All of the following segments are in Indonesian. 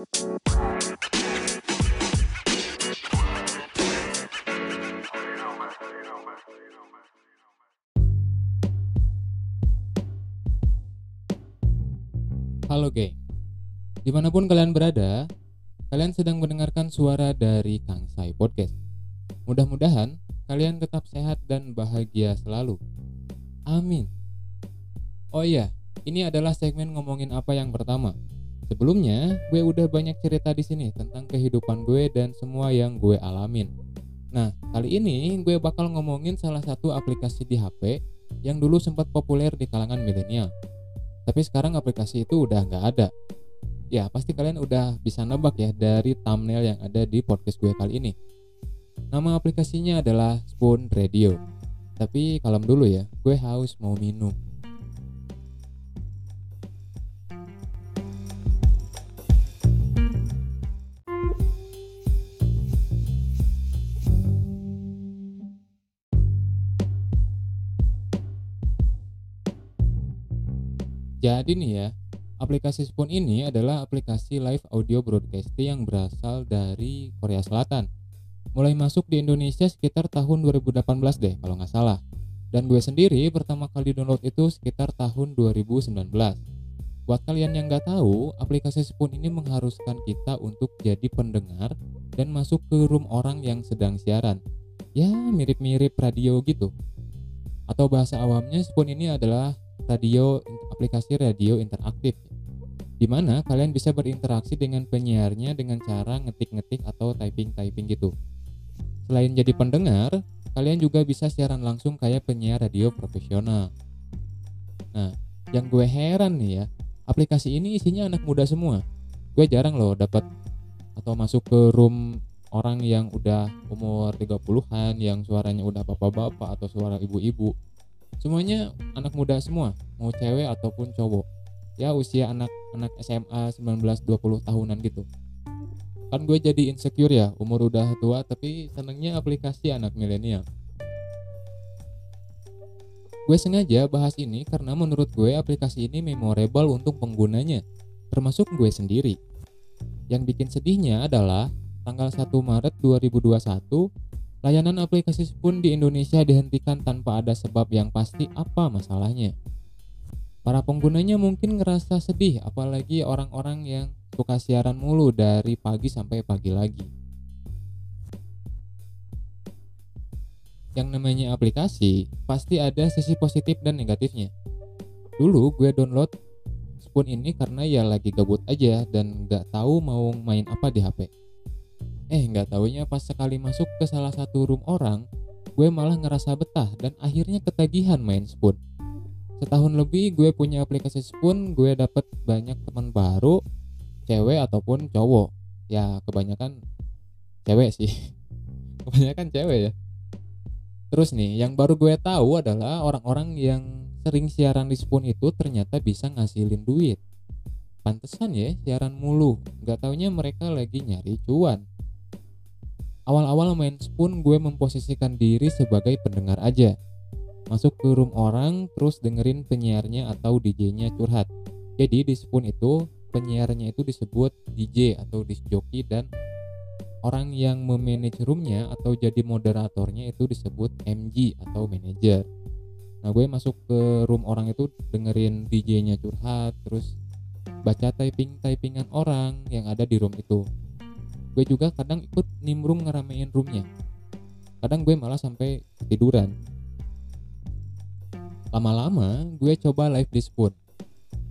Halo geng, di mana pun kalian berada, kalian sedang mendengarkan suara dari Kang Sai Podcast. Mudah-mudahan kalian tetap sehat dan bahagia selalu. Amin. Oh iya, ini adalah segmen ngomongin apa yang pertama. Sebelumnya, gue udah banyak cerita di sini tentang kehidupan gue dan semua yang gue alamin. Nah, kali ini gue bakal ngomongin salah satu aplikasi di HP yang dulu sempat populer di kalangan milenial. Tapi sekarang aplikasi itu udah nggak ada. Ya, pasti kalian udah bisa nebak ya dari thumbnail yang ada di podcast gue kali ini. Nama aplikasinya adalah Spoon Radio. Tapi kalem dulu ya, gue haus mau minum. Jadi nih ya, aplikasi Spoon ini adalah aplikasi live audio broadcasting yang berasal dari Korea Selatan. Mulai masuk di Indonesia sekitar tahun 2018 deh kalau nggak salah. Dan gue sendiri pertama kali download itu sekitar tahun 2019. Buat kalian yang nggak tahu, aplikasi Spoon ini mengharuskan kita untuk jadi pendengar dan masuk ke room orang yang sedang siaran. Ya mirip-mirip radio gitu. Atau bahasa awamnya Spoon ini adalah radio aplikasi radio interaktif di mana kalian bisa berinteraksi dengan penyiarnya dengan cara ngetik-ngetik atau typing-typing gitu. Selain jadi pendengar, kalian juga bisa siaran langsung kayak penyiar radio profesional. Nah, yang gue heran nih ya, aplikasi ini isinya anak muda semua. Gue jarang loh dapat atau masuk ke room orang yang udah umur 30-an yang suaranya udah bapak-bapak atau suara ibu-ibu semuanya anak muda semua mau cewek ataupun cowok. Ya usia anak-anak SMA 19-20 tahunan gitu. Kan gue jadi insecure ya umur udah tua tapi senengnya aplikasi anak milenial. Gue sengaja bahas ini karena menurut gue aplikasi ini memorable untuk penggunanya termasuk gue sendiri. Yang bikin sedihnya adalah tanggal 1 Maret 2021 Layanan aplikasi Spoon di Indonesia dihentikan tanpa ada sebab yang pasti apa masalahnya. Para penggunanya mungkin ngerasa sedih apalagi orang-orang yang suka siaran mulu dari pagi sampai pagi lagi. Yang namanya aplikasi pasti ada sisi positif dan negatifnya. Dulu gue download Spoon ini karena ya lagi gabut aja dan gak tahu mau main apa di HP Eh nggak taunya pas sekali masuk ke salah satu room orang, gue malah ngerasa betah dan akhirnya ketagihan main Spoon. Setahun lebih gue punya aplikasi Spoon, gue dapet banyak teman baru, cewek ataupun cowok. Ya kebanyakan cewek sih. kebanyakan cewek ya. Terus nih, yang baru gue tahu adalah orang-orang yang sering siaran di Spoon itu ternyata bisa ngasilin duit. Pantesan ya siaran mulu, nggak taunya mereka lagi nyari cuan. Awal-awal main Spoon gue memposisikan diri sebagai pendengar aja. Masuk ke room orang terus dengerin penyiarnya atau DJ-nya curhat. Jadi di Spoon itu penyiarnya itu disebut DJ atau disc jockey dan orang yang memanage roomnya atau jadi moderatornya itu disebut MG atau manager. Nah gue masuk ke room orang itu dengerin DJ-nya curhat terus baca typing-typingan orang yang ada di room itu gue juga kadang ikut nimbrung ngeramein roomnya. Kadang gue malah sampai tiduran. Lama-lama gue coba live di Spoon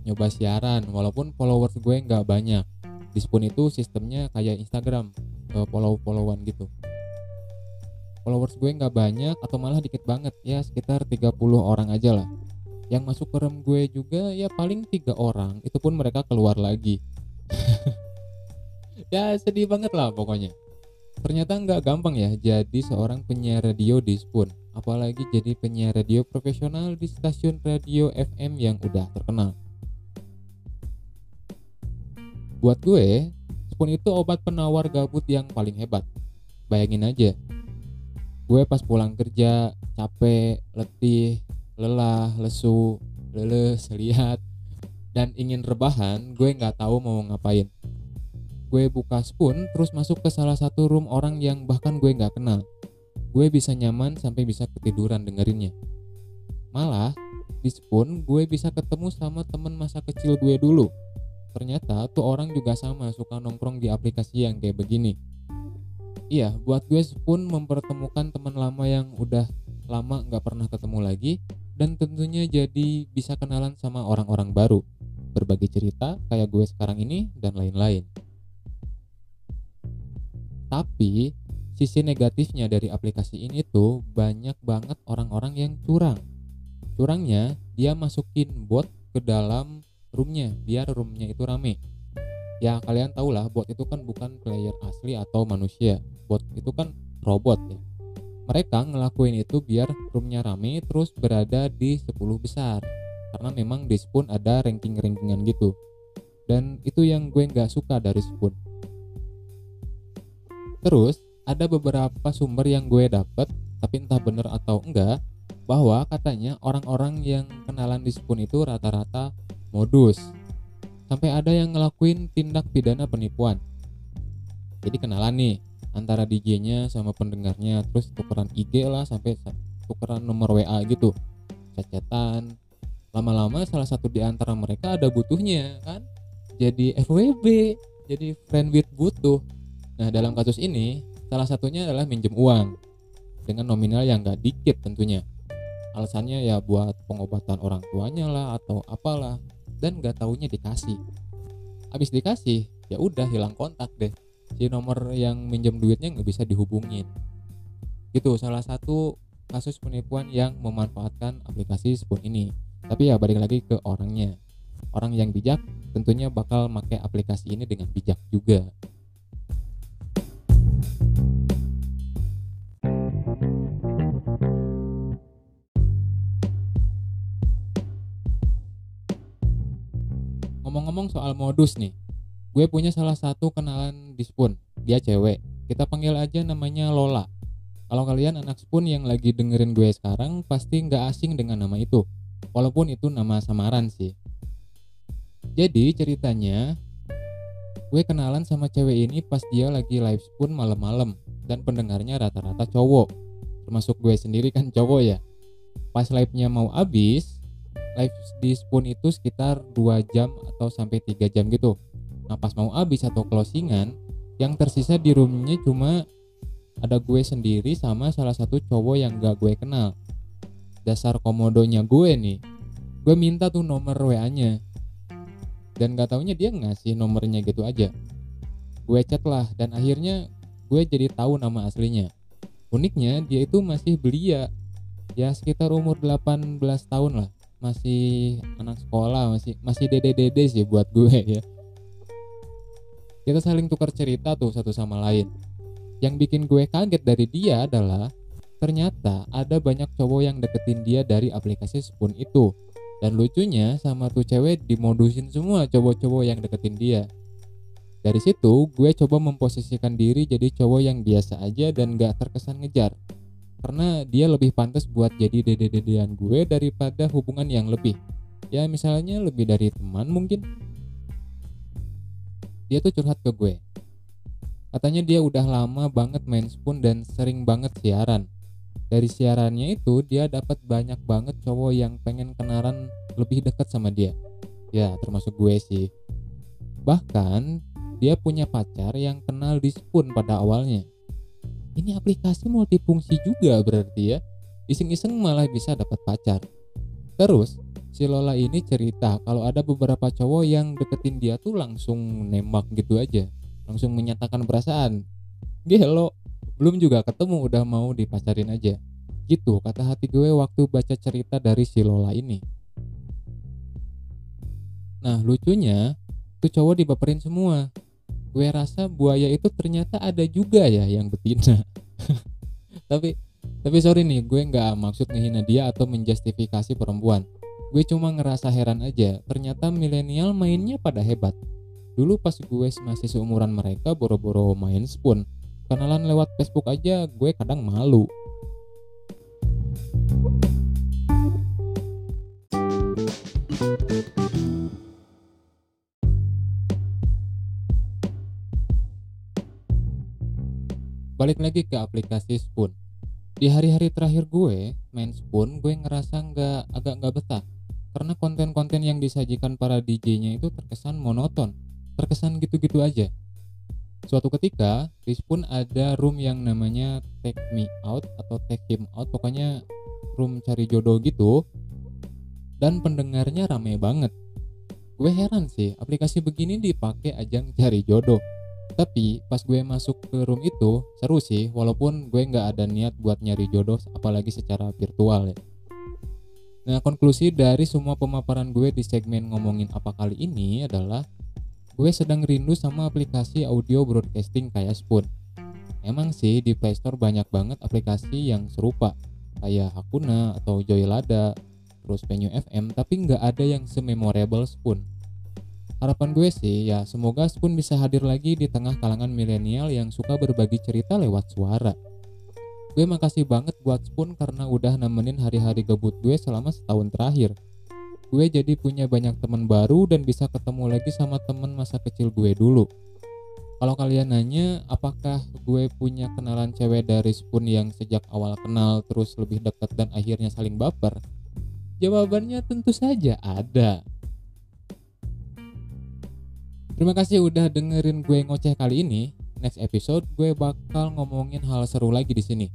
nyoba siaran walaupun followers gue nggak banyak. Di Spoon itu sistemnya kayak Instagram follow-followan gitu. Followers gue nggak banyak atau malah dikit banget ya sekitar 30 orang aja lah. Yang masuk ke room gue juga ya paling tiga orang itu pun mereka keluar lagi ya sedih banget lah pokoknya. Ternyata nggak gampang ya jadi seorang penyiar radio di Spoon apalagi jadi penyiar radio profesional di stasiun radio FM yang udah terkenal. Buat gue Spoon itu obat penawar gabut yang paling hebat. Bayangin aja. Gue pas pulang kerja capek letih lelah lesu leles lihat dan ingin rebahan gue nggak tahu mau ngapain gue buka Spoon terus masuk ke salah satu room orang yang bahkan gue nggak kenal. Gue bisa nyaman sampai bisa ketiduran dengerinnya. Malah di Spoon gue bisa ketemu sama temen masa kecil gue dulu. Ternyata tuh orang juga sama suka nongkrong di aplikasi yang kayak begini. Iya, buat gue Spoon mempertemukan teman lama yang udah lama nggak pernah ketemu lagi dan tentunya jadi bisa kenalan sama orang-orang baru berbagi cerita kayak gue sekarang ini dan lain-lain tapi sisi negatifnya dari aplikasi ini tuh banyak banget orang-orang yang curang. Curangnya dia masukin bot ke dalam roomnya biar roomnya itu rame. Ya kalian tau lah bot itu kan bukan player asli atau manusia. Bot itu kan robot ya. Mereka ngelakuin itu biar roomnya rame terus berada di 10 besar. Karena memang di Spoon ada ranking-rankingan gitu. Dan itu yang gue nggak suka dari Spoon terus ada beberapa sumber yang gue dapet tapi entah bener atau enggak bahwa katanya orang-orang yang kenalan di Spoon itu rata-rata modus. Sampai ada yang ngelakuin tindak pidana penipuan. Jadi kenalan nih antara DJ-nya sama pendengarnya terus tukeran IG lah sampai tukeran nomor WA gitu. Cecetan. Lama-lama salah satu di antara mereka ada butuhnya kan? Jadi FWB jadi friend with butuh nah dalam kasus ini salah satunya adalah minjem uang dengan nominal yang gak dikit tentunya. Alasannya ya buat pengobatan orang tuanya lah atau apalah dan gak taunya dikasih. Habis dikasih ya udah hilang kontak deh. Si nomor yang minjem duitnya nggak bisa dihubungin. Itu salah satu kasus penipuan yang memanfaatkan aplikasi Spoon ini. Tapi ya balik lagi ke orangnya. Orang yang bijak tentunya bakal pakai aplikasi ini dengan bijak juga ngomong-ngomong soal modus nih. Gue punya salah satu kenalan di Spoon. Dia cewek. Kita panggil aja namanya Lola. Kalau kalian anak Spoon yang lagi dengerin gue sekarang pasti nggak asing dengan nama itu. Walaupun itu nama samaran sih. Jadi ceritanya gue kenalan sama cewek ini pas dia lagi live Spoon malam-malam. Dan pendengarnya rata-rata cowok. Termasuk gue sendiri kan cowok ya. Pas live-nya mau habis live di Spoon itu sekitar 2 jam atau sampai 3 jam gitu Nah pas mau habis atau closingan, yang tersisa di roomnya cuma ada gue sendiri sama salah satu cowok yang gak gue kenal. Dasar komodonya gue nih, gue minta tuh nomor WA-nya. Dan gak taunya dia ngasih nomornya gitu aja. Gue chat lah dan akhirnya gue jadi tahu nama aslinya. Uniknya dia itu masih belia. Ya sekitar umur 18 tahun lah. Masih anak sekolah, masih masih dede-dede sih buat gue ya. Kita saling tukar cerita tuh satu sama lain. Yang bikin gue kaget dari dia adalah ternyata ada banyak cowok yang deketin dia dari aplikasi Spoon itu. Dan lucunya sama tuh cewek dimodusin semua cowok-cowok yang deketin dia. Dari situ gue coba memposisikan diri jadi cowok yang biasa aja dan gak terkesan ngejar karena dia lebih pantas buat jadi dede-dedean gue daripada hubungan yang lebih. Ya misalnya lebih dari teman mungkin. Dia tuh curhat ke gue. Katanya dia udah lama banget main spoon dan sering banget siaran. Dari siarannya itu dia dapat banyak banget cowok yang pengen kenalan lebih dekat sama dia. Ya termasuk gue sih. Bahkan dia punya pacar yang kenal di spoon pada awalnya ini aplikasi multifungsi juga berarti ya. Iseng-iseng malah bisa dapat pacar. Terus si Lola ini cerita kalau ada beberapa cowok yang deketin dia tuh langsung nembak gitu aja. Langsung menyatakan perasaan. Gelo belum juga ketemu udah mau dipacarin aja. Gitu kata hati gue waktu baca cerita dari si Lola ini. Nah lucunya tuh cowok dibaperin semua gue rasa buaya itu ternyata ada juga ya yang betina. Tapi tapi sorry nih gue nggak maksud ngehina dia atau menjustifikasi perempuan. Gue cuma ngerasa heran aja ternyata milenial mainnya pada hebat. Dulu pas gue masih seumuran mereka boro-boro main spoon. Kenalan lewat Facebook aja gue kadang malu balik lagi ke aplikasi Spoon. Di hari-hari terakhir gue main Spoon, gue ngerasa nggak agak nggak betah karena konten-konten yang disajikan para DJ-nya itu terkesan monoton, terkesan gitu-gitu aja. Suatu ketika di Spoon ada room yang namanya Take Me Out atau Take Him Out, pokoknya room cari jodoh gitu. Dan pendengarnya rame banget. Gue heran sih, aplikasi begini dipakai ajang cari jodoh tapi pas gue masuk ke room itu seru sih walaupun gue nggak ada niat buat nyari jodoh apalagi secara virtual ya. Nah konklusi dari semua pemaparan gue di segmen ngomongin apa kali ini adalah gue sedang rindu sama aplikasi audio broadcasting kayak Spoon. Emang sih di Playstore banyak banget aplikasi yang serupa kayak Hakuna atau Joylada terus Venue FM tapi nggak ada yang sememorable Spoon Harapan gue sih ya semoga Spoon bisa hadir lagi di tengah kalangan milenial yang suka berbagi cerita lewat suara. Gue makasih banget buat Spoon karena udah nemenin hari-hari gabut gue selama setahun terakhir. Gue jadi punya banyak teman baru dan bisa ketemu lagi sama temen masa kecil gue dulu. Kalau kalian nanya apakah gue punya kenalan cewek dari Spoon yang sejak awal kenal terus lebih dekat dan akhirnya saling baper? Jawabannya tentu saja ada. Terima kasih udah dengerin gue ngoceh kali ini. Next episode gue bakal ngomongin hal seru lagi di sini.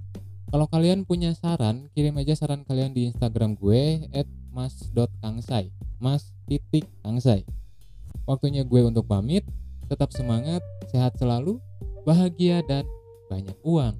Kalau kalian punya saran, kirim aja saran kalian di Instagram gue @mas.kangsai. Mas titik kangsai. Waktunya gue untuk pamit. Tetap semangat, sehat selalu, bahagia dan banyak uang.